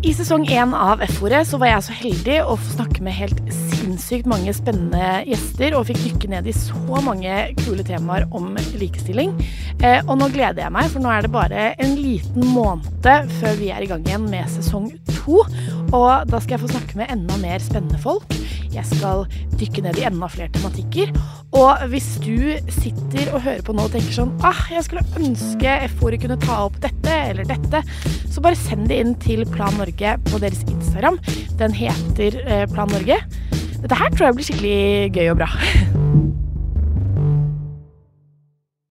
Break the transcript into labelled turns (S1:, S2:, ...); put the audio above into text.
S1: I sesong én av F-ordet så var jeg så heldig å få snakke med helt sinnssykt mange spennende gjester, og fikk dykke ned i så mange kule temaer om likestilling. Eh, og nå gleder jeg meg, for nå er det bare en liten måned før vi er i gang igjen med sesong to. Og da skal jeg få snakke med enda mer spennende folk. Jeg skal dykke ned i enda flere tematikker. Og hvis du sitter og hører på nå og tenker sånn ah, jeg skulle ønske F-ordet kunne ta opp dette eller dette, så bare send det inn til Plan Norge på deres Instagram. Den heter eh, Plan Norge. Dette her tror jeg blir skikkelig gøy og bra.